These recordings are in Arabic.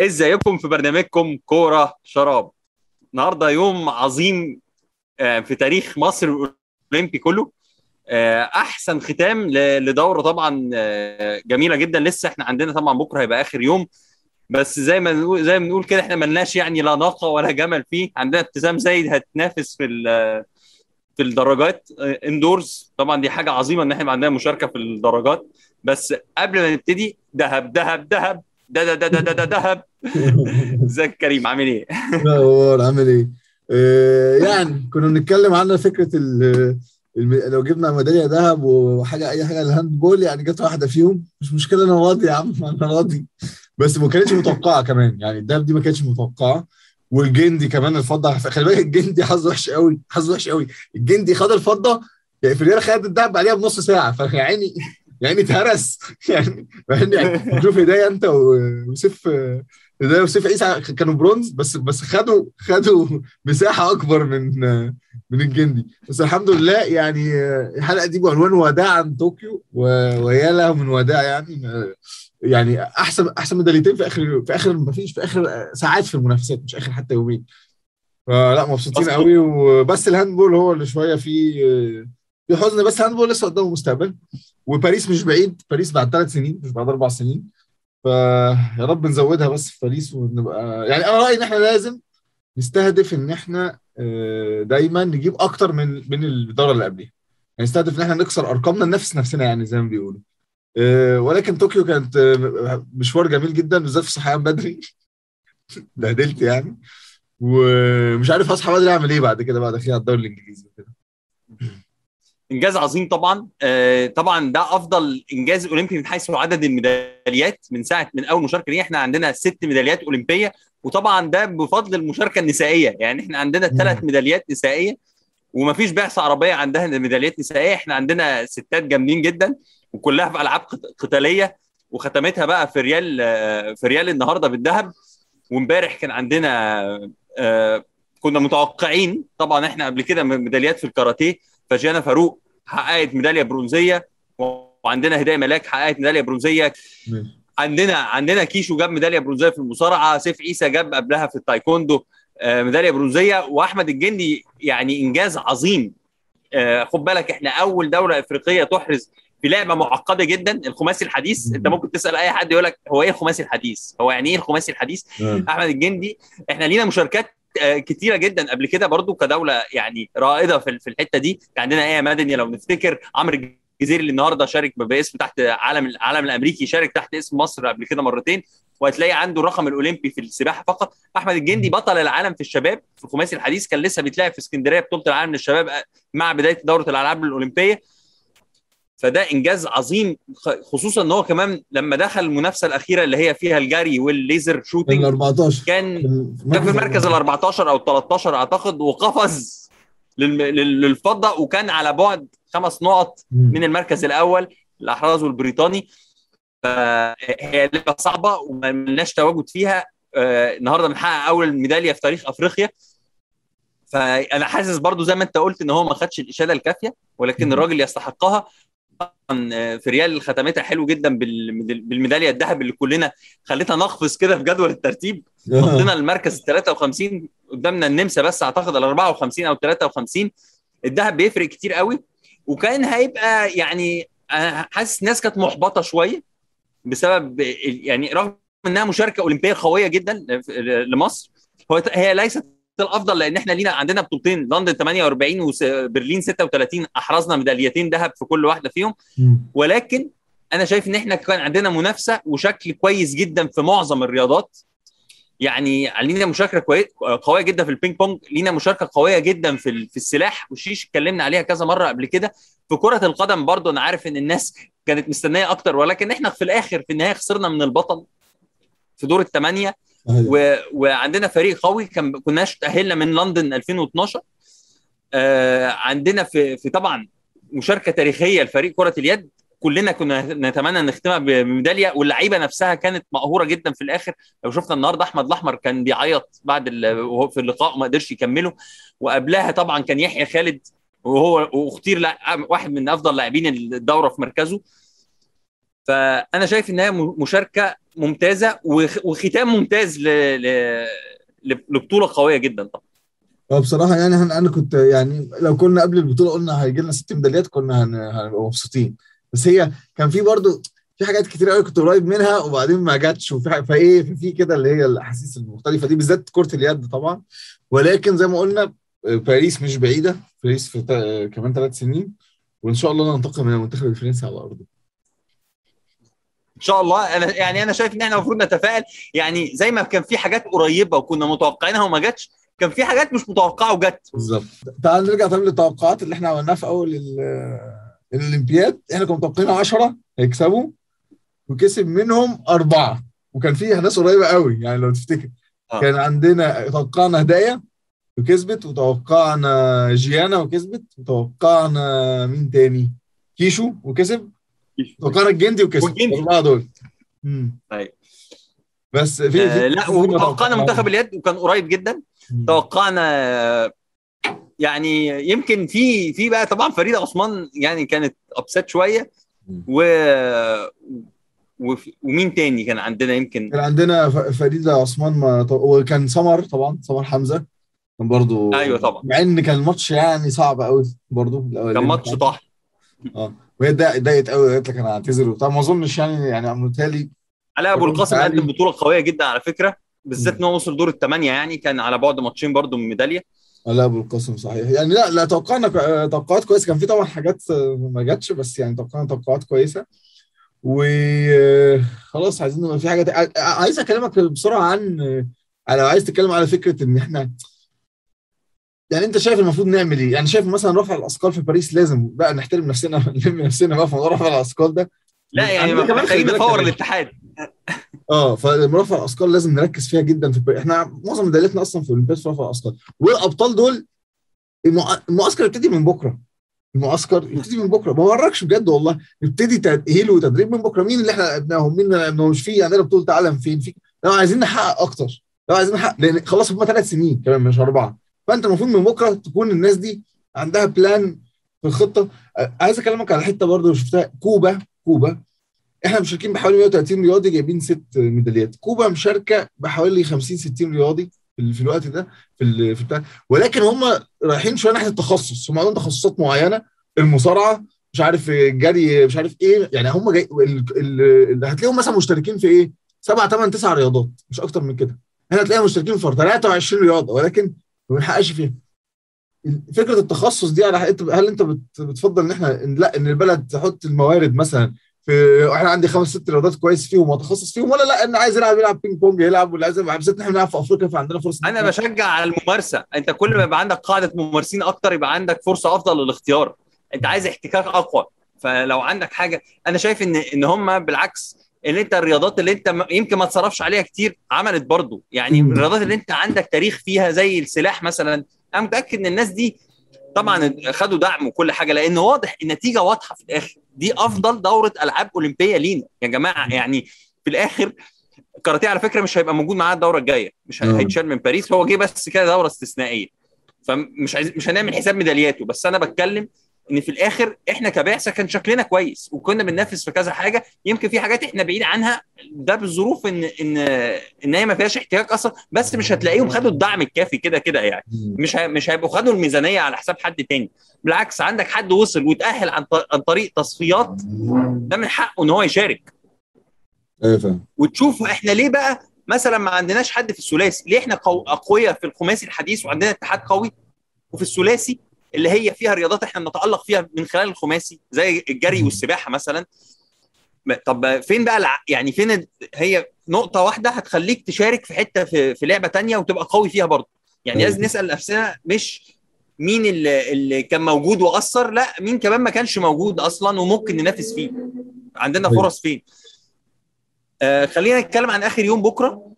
ازيكم في برنامجكم كورة شراب؟ النهارده يوم عظيم آه، في تاريخ مصر الأولمبي كله. آه، أحسن ختام لدورة طبعا آه، جميلة جدا. لسه إحنا عندنا طبعا بكرة هيبقى آخر يوم. بس زي ما نقول زي ما بنقول كده إحنا ملناش يعني لا ناقه ولا جمل فيه. عندنا ابتسام زايد هتنافس في في الدراجات اندورز طبعا دي حاجة عظيمة إن إحنا عندنا مشاركة في الدراجات بس قبل ما نبتدي دهب دهب دهب. ده ده ده ده ده دهب ازيك كريم عامل إيه؟ أخبار عامل إيه؟ آه، يعني كنا بنتكلم عنها فكرة لو جبنا ميدالية ذهب وحاجة أي حاجة ال handball يعني جت واحدة فيهم. مش مشكلة أنا راضي يا عم أنا راضي. بس ما كانتش متوقعة كمان يعني الذهب دي ما كانتش متوقعة. والجندي كمان الفضة خلي بالك الجندي حظ وحش قوي حظ وحش قوي. الجندي خد الفضة يعني فريال خد الذهب بعديها بنص ساعة. فيا عيني. يعني اتهرس. يعني يعني شوف هداية أنت وسيف هداية وسيف عيسى كانوا برونز بس بس خدوا خدوا مساحة أكبر من من الجندي. بس الحمد لله يعني الحلقة دي بعنوان وداعا طوكيو و- ويا له من وداع يعني يعني أحسن أحسن ميداليتين في آخر في آخر ما فيش في آخر ساعات في المنافسات مش آخر حتى يومين. فلا مبسوطين. قوي وبس ال handball هو اللي شوية فيه في حزن بس ال handball لسه قدامه مستقبل. وباريس مش بعيد باريس بعد ثلاث سنين مش بعد أربع سنين. فيا رب نزودها بس في باريس ونبقى يعني أنا رأيي إن إحنا لازم نستهدف إن إحنا آه، دايما نجيب أكتر من من الدورة اللي قبلها يعني نستهدف إن إحنا نكسر أرقامنا ننافس نفسنا يعني زي ما بيقولوا. آه، ولكن طوكيو كانت آه، مشوار جميل جدا بالذات في صحيان بدري. بهدلت يعني. ومش عارف اصحى بدري أعمل إيه بعد كده بعد أخيرا الدوري الإنجليزي وكده. إنجاز عظيم طبعا. آه، طبعا ده أفضل إنجاز أولمبي من حيث عدد الميداليات من ساعة من أول مشاركة ليه. إحنا عندنا ست ميداليات أولمبية وطبعا ده بفضل المشاركة النسائية. يعني إحنا عندنا ثلاث. ميداليات نسائية ومفيش بعثة عربية عندها ميداليات نسائية. إحنا عندنا ستات جامدين جدا وكلها في ألعاب قت- قتالية. وختمتها بقى فريال آه، فريال النهارده بالذهب. وإمبارح كان عندنا آه، كنا متوقعين. طبعا إحنا قبل كده ميداليات في الكاراتيه. فجيانا فاروق حققت ميدالية برونزية وعندنا هداية ملاك حققت ميدالية برونزية. عندنا عندنا كيشو جاب ميدالية برونزية في المصارعة سيف عيسى جاب قبلها في التايكوندو آه، ميدالية برونزية. وأحمد الجندي يعني إنجاز عظيم. آه، خد بالك إحنا أول دولة إفريقية تحرز في لعبة معقدة جدا الخماسي الحديث. أنت ممكن تسأل أي حد يقول لك هو إيه الخماسي الحديث؟ هو يعني إيه الخماسي الحديث. أحمد الجندي. إحنا لينا مشاركات كتيرة جدا قبل كده برضو كدولة يعني رائدة في في الحتة دي. عندنا إيه مدني؟ لو نفتكر عمرو الجزيري اللي النهارده شارك باسم تحت عالم العالم الأمريكي شارك تحت اسم مصر قبل كده مرتين وهتلاقي عنده الرقم الأولمبي في السباحة فقط. أحمد الجندي بطل العالم في الشباب في الخماسي الحديث كان لسه بيتلعب في اسكندرية بطولة العالم للشباب آه، مع بداية دورة الألعاب الأولمبية. فده إنجاز عظيم خصوصا إن هو كمان لما دخل المنافسة الأخيرة اللي هي فيها الجري والليزر ال شوتنج 14 كان كان في المركز ال 14 أو 13 أعتقد وقفز للفضة وكان على بعد خمس نقط من المركز الأول اللي احرزه البريطاني فهي لعبة صعبة وما لناش تواجد فيها. آه، النهارده بنحقق أول ميدالية في تاريخ أفريقيا. فأنا حاسس برضو زي ما أنت قلت إن هو ما خدش الإشادة الكافية ولكن. الراجل يستحقها. في ريال ختمتها حلو جدا بال- بالميدالية الذهب اللي كلنا خلتنا نقفز كده في جدول الترتيب. نطينا المركز ال 53 قدامنا النمسا بس أعتقد ال 54 أو 53 الذهب بيفرق كتير قوي وكان هيبقى يعني أنا حاسس الناس كانت محبطة شوية بسبب يعني رغم إنها مشاركة أولمبية قوية جدا لمصر هو هي ليست الافضل لأن إحنا لينا عندنا بطولتين لندن 48 وبرلين 36 احرزنا ميداليتين ذهب في كل واحدة فيهم ولكن أنا شايف ان إحنا كان عندنا منافسة وشكل كويس جدا في معظم الرياضات يعني لينا مشاركة. قوية جدا في ال ping pong لينا مشاركة قوية جدا في. في السلاح والشيش اتكلمنا عليها كذا مرة قبل كده في كرة القدم برضو أنا عارف إن الناس كانت مستنية أكتر ولكن إحنا في الآخر في النهاية خسرنا من البطل في دور الثمانيه و... وعندنا فريق قوي كان كناش تأهلنا من لندن 2012 آه عندنا في في طبعا مشاركة تاريخية لفريق كرة اليد. كلنا كنا نتمنى نختمها بميدالية. واللعيبة نفسها كانت مقهورة جدا في الآخر. لو شفنا النهارده أحمد الأحمر كان بيعيط بعد. وهو في اللقاء وما قدرش يكمله. وقبلها طبعا كان يحيى خالد وهو وأختير. واحد من أفضل لاعبين الدورة في مركزه. فأنا شايف إن هي مشاركة ممتازة وخ- وختام ممتاز ل... ل... لبطولة قوية جدا طبعا. هو بصراحة يعني أنا كنت يعني لو كنا قبل البطولة قلنا هيجي لنا ست ميداليات كنا هن- هنبقى مبسوطين. بس هي كان في برضو في حاجات كتير قوي كنت قريب منها وبعدين ما جاتش وفي فإيه ففي كده اللي هي الأحاسيس المختلفة دي بالذات كرة اليد طبعا. ولكن زي ما قلنا باريس مش بعيدة باريس في تا- كمان ثلاث سنين. وإن شاء الله ننتقم من المنتخب الفرنسي على أرضه. إن شاء الله. أنا يعني أنا شايف إن إحنا المفروض نتفائل. يعني زي ما كان في حاجات قريبة وكنا متوقعينها وما جاتش كان في حاجات مش متوقعة وجت. بالظبط. تعال نرجع طيب للتوقعات اللي إحنا عملناها في أول ال- الأولمبياد. إحنا كنا متوقعين 10 هيكسبوا وكسب منهم أربعة. وكان في ناس قريبة قوي يعني لو تفتكر. آه. كان عندنا توقعنا هدايا وكسبت وتوقعنا جيانا وكسبت وتوقعنا مين تاني؟ كيشو وكسب. توقعنا الجندي وكسب والجندي. الاربعه دول. أيوة. بس في, آه لا وتوقعنا منتخب اليد وكان قريب جدا. توقعنا يعني يمكن في في بقى طبعا فريده عثمان يعني كانت ابسات شوية. و ومين تاني كان عندنا يمكن كان عندنا ف- فريدة عثمان ما ط- وكان سمر طبعا سمر حمزة كان برضو أيوة طبعا. مع إن كان الماتش يعني صعب قوي برضو كان ماتش. طاح آه وهي اتضايقت قوي قالت لك أنا هعتذر وبتاع. ما اظنش يعني يعني متهيألي علاء أبو القاسم. قدم بطولة قوية جدا على فكرة بالذات. إن هو وصل دور الثمانيه يعني كان على بعد ماتشين برضو من ميدالية. لا أبو القاسم صحيح. يعني لا لا توقعنا توقعات كويسة. كان في طبعا حاجات ما جاتش بس يعني توقعنا توقعات كويسة. وخلاص عايزين نبقى في حاجة عايز أكلمك بسرعة عن لو عايز تتكلم على فكرة إن إحنا يعني انت شايف المفروض نعمل إيه؟ يعني شايف مثلا رفع الأثقال في باريس لازم بقى نحترم نفسنا نلم نفسنا بقى في موضوع رفع الأثقال ده؟ لا يعني كمان محتاجين خلي بالك نفور كمان. الاتحاد. آه فرفع الأثقال لازم نركز فيها جدا في إحنا معظم ميدالياتنا أصلا في الاولمبياد في رفع الأثقال. والأبطال دول المع- المعسكر يبتدي من بكرة. المعسكر يبتدي من بكرة. ما وركش بجد والله. يبتدي تاهيل وتدريب من بكرة. مين اللي إحنا لعبناهم مين اللي ما لعبناهمش في عندنا بطوله عالم فين؟ في لو عايزين نحقق أكتر. لو عايزين نحقق لأن خلاص هم ثلاث سنين كمان مش أربعة. فانت المفروض من بكره تكون الناس دي عندها plan في الخطة. عايز أكلمك على حتة برضه شفتها. كوبا كوبا. إحنا مشاركين بحوالي 130 رياضي جايبين ست ميداليات. كوبا مشاركة بحوالي 50 60 رياضي في الوقت ده في في بتاع. ولكن هم رايحين شوية ناحية التخصص. هم عندهم تخصصات معينة. المصارعة مش عارف الجري مش عارف إيه. يعني هم جاي هتلاقيهم مثلا مشتركين في إيه؟ سبعة ثمان تسع رياضات مش أكتر من كده. إحنا هتلاقيهم مشتركين في 23 رياضة. ولكن ما بنحققش فيها. فكرة التخصص دي على انت هل انت بت- بتفضل ان إحنا إن لا إن البلد تحط الموارد مثلا في إحنا عندي خمس ست رياضات كويس فيهم واتخصص فيهم ولا لا إن عايز يلعب يلعب ping pong يلعب واللي عايز يلعب بالذات إحنا بنلعب في أفريقيا فعندنا فرصة أنا بشجع على الممارسة. أنت كل ما يبقى عندك قاعدة ممارسين أكتر يبقى عندك فرصة أفضل للاختيار. أنت عايز احتكاك أقوى. فلو عندك حاجة أنا شايف ان إن هم بالعكس ان انت الرياضات اللي انت يمكن ما تصرفش عليها كتير عملت برضو. يعني. الرياضات اللي انت عندك تاريخ فيها زي السلاح مثلا أنا متأكد إن الناس دي طبعا خدوا دعم وكل حاجة لأن واضح النتيجة واضحة في الآخر. دي أفضل دورة ألعاب أولمبية لينا يا جماعة. يعني في الآخر الكاراتيه على فكرة مش هيبقى موجود معاه الدورة الجاية. مش. هيتشال من باريس هو جه بس كده دورة استثنائية. فمش عايز مش هنعمل حساب ميدالياته. بس أنا بتكلم ان في الآخر إحنا كبعثه كان شكلنا كويس وكنا بننافس في كذا حاجة. يمكن في حاجات إحنا بعيد عنها ده بالظروف ان ان ان هي ما فيهاش احتياج أصلا بس مش هتلاقيهم خدوا الدعم الكافي كده كده يعني. مش مش هيبقوا خدوا الميزانية على حساب حد تاني. بالعكس عندك حد وصل وتاهل عن طريق تصفيات ده من حقه إن هو يشارك. أيوه فاهم. وتشوف إحنا ليه بقى مثلا ما عندناش حد في الثلاثي؟ ليه إحنا قو... أقوياء في الخماسي الحديث وعندنا اتحاد قوي؟ وفي الثلاثي اللي هي فيها رياضات إحنا بنتألق فيها من خلال الخماسي زي الجري والسباحة مثلا طب فين بقى الع... يعني فين هي نقطة واحدة هتخليك تشارك في حتة في, في لعبة تانية وتبقى قوي فيها برضه يعني. لازم نسأل نفسنا مش مين اللي, اللي كان موجود وأثر لا مين كمان ما كانش موجود أصلا وممكن ننافس فيه عندنا. فرص فين آه خلينا نتكلم عن آخر يوم بكرة.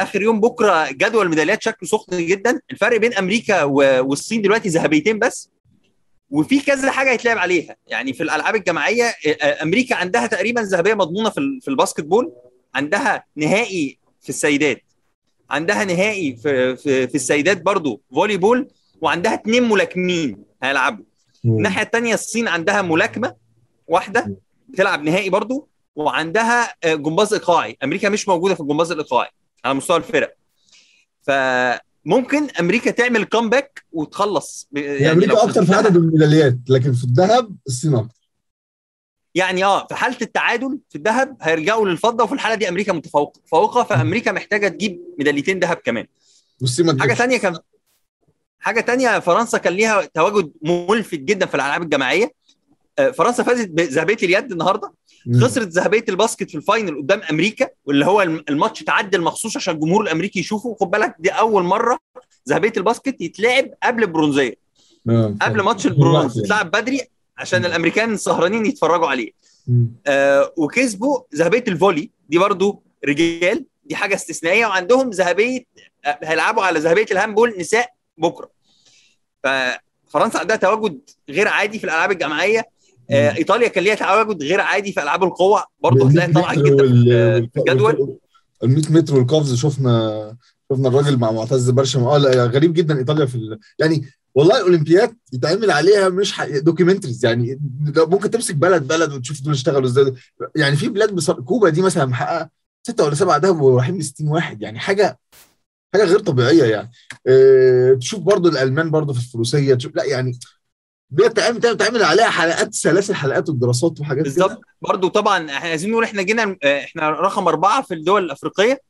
آخر يوم بكرة جدول الميداليات شكله سخن جدا. الفرق بين أمريكا والصين دلوقتي ذهبيتين بس وفي كذا حاجة هيتلعب عليها. يعني في الألعاب الجماعية آه، آه، أمريكا عندها تقريبا ذهبية مضمونة في في الباسكت بول عندها نهائي في السيدات. عندها نهائي في في, في السيدات برضو volleyball وعندها اثنين ملاكمين هيلعبوا. الناحية الثانية الصين عندها ملاكمة واحدة بتلعب نهائي برضو. وعندها آه، جمباز إيقاعي. أمريكا مش موجودة في الجمباز الإيقاعي على مستوى الفرق. فممكن أمريكا تعمل comeback وتخلص. يعني أمريكا أكتر في عدد الميداليات لكن في الذهب الصين أكتر. يعني آه في حالة التعادل في الذهب هيرجعوا للفضة وفي الحالة دي أمريكا متفوقة. فأمريكا محتاجة تجيب ميداليتين ذهب كمان. حاجة. تانية كان حاجة تانية فرنسا كان ليها تواجد ملفت جدا في الألعاب الجماعية. فرنسا فازت بذهبيه اليد النهارده. خسرت ذهبية ال basket في ال final قدام أمريكا واللي هو الم- الماتش اتعدل مخصوص عشان الجمهور الأمريكي يشوفه خد بالك دي أول مرة ذهبية ال basket يتلعب قبل البرونزية آه. قبل ماتش يعني. البرونز اتلعب بدري عشان. الأمريكان سهرانين يتفرجوا عليه. آه وكسبوا ذهبية ال volley دي برضو رجال دي حاجة استثنائية وعندهم ذهبية آه، هيلعبوا على ذهبية ال handball نساء بكرة ففرنسا عندها تواجد غير عادي في الألعاب الجماعية آه. إيطاليا كان ليها تواجد غير عادي في ألعاب القوى برضه هتلاقي طالعه متر جدا في الجدول. ال 100 متر والقفز شفنا شفنا الراجل مع معتز برشم آه لا غريب جدا إيطاليا في ال... يعني والله الأولمبياد يتعمل عليها مش ح... documentaries يعني ممكن تمسك بلد بلد وتشوف دول اشتغلوا إزاي. يعني في بلاد بص... كوبا دي مثلا محققة ستة ولا سبعة دهب ورايحين ب 60 واحد يعني حاجة حاجة غير طبيعية يعني. آه تشوف برضو الألمان برضو في الفروسية تشوف لا يعني بتعمل بتعمل عليها حلقات سلاسل حلقات ودراسات وحاجات كده. بالظبط. برضه طبعا إحنا عايزين نقول إحنا جينا آه، إحنا رقم أربعة في الدول الأفريقية.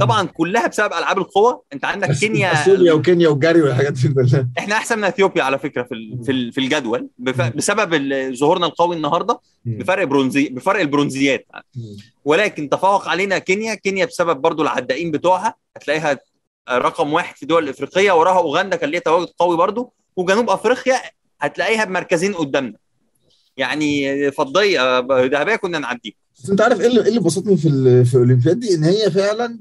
طبعا كلها بسبب ألعاب القوة. أنت عندك كينيا اثيوبيا وكينيا والجري والحاجات دي كلها. إحنا أحسن من إثيوبيا على فكرة في في في الجدول. بسبب ظهورنا القوي النهارده بفرق برونزي بفرق البرونزيات. ولكن تفوق علينا كينيا. كينيا بسبب برضو العدائين بتوعها. هتلاقيها رقم واحد في الدول الإفريقية. وراها أوغندا كان ليها تواجد قوي برضو. وجنوب أفريقيا هتلاقيها بمركزين قدامنا. يعني فضيه ذهبية كنا نعديها. بس انت عارف إيه اللي, إيه اللي بسطني في في الأولمبياد دي؟ إن هي فعلا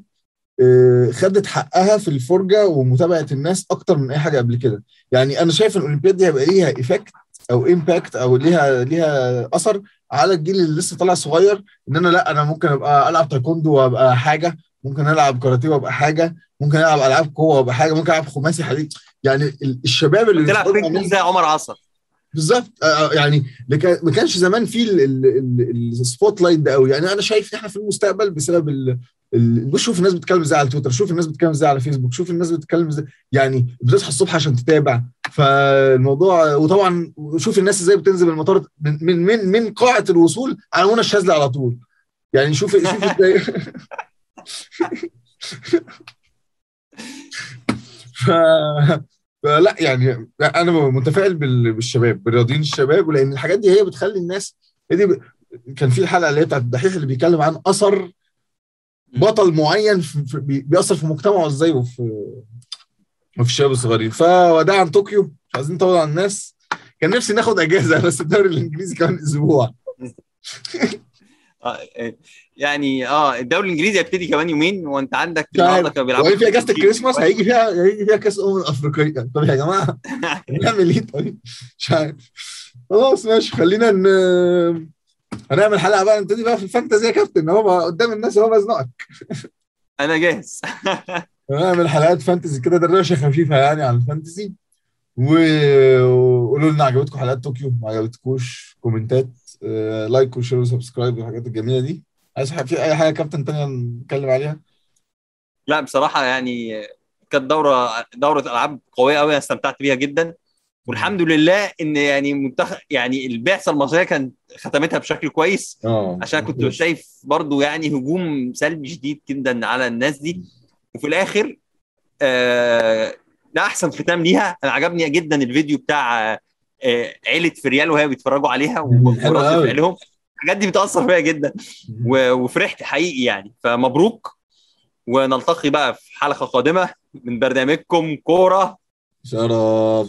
آه، خدت حقها في الفرجة ومتابعة الناس أكتر من أي حاجة قبل كده. يعني أنا شايف إن الأولمبياد دي هيبقى ليها effect أو impact أو ليها ليها أثر على الجيل اللي لسه طالع صغير. إن أنا لأ أنا ممكن أبقى ألعب تايكوندو وأبقى حاجة. ممكن ألعب كاراتيه وأبقى حاجة. ممكن ألعب ألعاب قوه وأبقى حاجة. ممكن ألعب خماسي حديد. يعني ال- الشباب اللي تلعب بيتفرجوا ping زي عمر عصر بالظبط. آه، يعني لك- ما كانش زمان في ال- ال- ال- ال spotlight ده قوي. يعني أنا شايف إحنا في المستقبل بسبب ال ال- بص شوف الناس بتتكلم إزاي على تويتر شوف الناس بتتكلم إزاي على فيسبوك شوف الناس بتتكلم إزاي يعني بتصحى الصبح عشان تتابع. فالموضوع وطبعا شوف الناس إزاي بتنزل المطار من من من, من قاعة الوصول على منى الشاذلي على طول. يعني شوف شوف إزاي ف... فلا يعني أنا متفائل بال- بالشباب بالرياضيين الشباب ولأن الحاجات دي هي بتخلي الناس هي دي ب... كان في الحلقة اللي هي بتاعت الدحيح اللي بيتكلم عن أثر بطل معين في... في... بي- بيأثر في مجتمعه إزاي وفي وفي الشباب الصغيرين. فوداعا طوكيو مش عايزين نطول على الناس. كان نفسي ناخد أجازة بس الدوري الإنجليزي كمان أسبوع. يعني آه الدوري الإنجليزي هيبتدي كمان يومين وأنت عندك. النهارده كانوا بيلعبوا في اجازه الكريسماس هيجي فيها هيجي فيها كأس أمم أفريقية. طب يا جماعة نعمل إيه؟ طيب مش عارف. خلاص ماشي. خلينا ن... هنعمل حلقة بقى نبتدي بقى في الفانتازي يا كابتن. هو قدام الناس هو بزنقك. أنا جاهز. هنعمل حلقات fantasy كده دردشه خفيفه يعني عن ال fantasy وقولوا لنا عجبتكم حلقات طوكيو ما عجبتكوش كومنتات آه، like و share و subscribe والحاجات الجميلة دي. عايز في أي حاجة كابتن تانية نتكلم عليها؟ لا بصراحة يعني كانت دورة دورة ألعاب قوية قوي أنا استمتعت بيها جدا. والحمد لله إن يعني منتخب يعني البعثة المصرية كانت ختمتها بشكل كويس. آه عشان كنت شايف برضو يعني هجوم سلبي شديد جدا على الناس دي. وفي الآخر آه ده أحسن ختام ليها. أنا عجبني جدا الفيديو بتاع آه عيلة فريال وهي بيتفرجوا عليها ورد قوي. فعلهم الحاجات دي بتأثر فيا جدا. وفرحت حقيقي يعني. فمبروك. ونلتقي بقى في حلقة قادمة من برنامجكم كورة. شرف.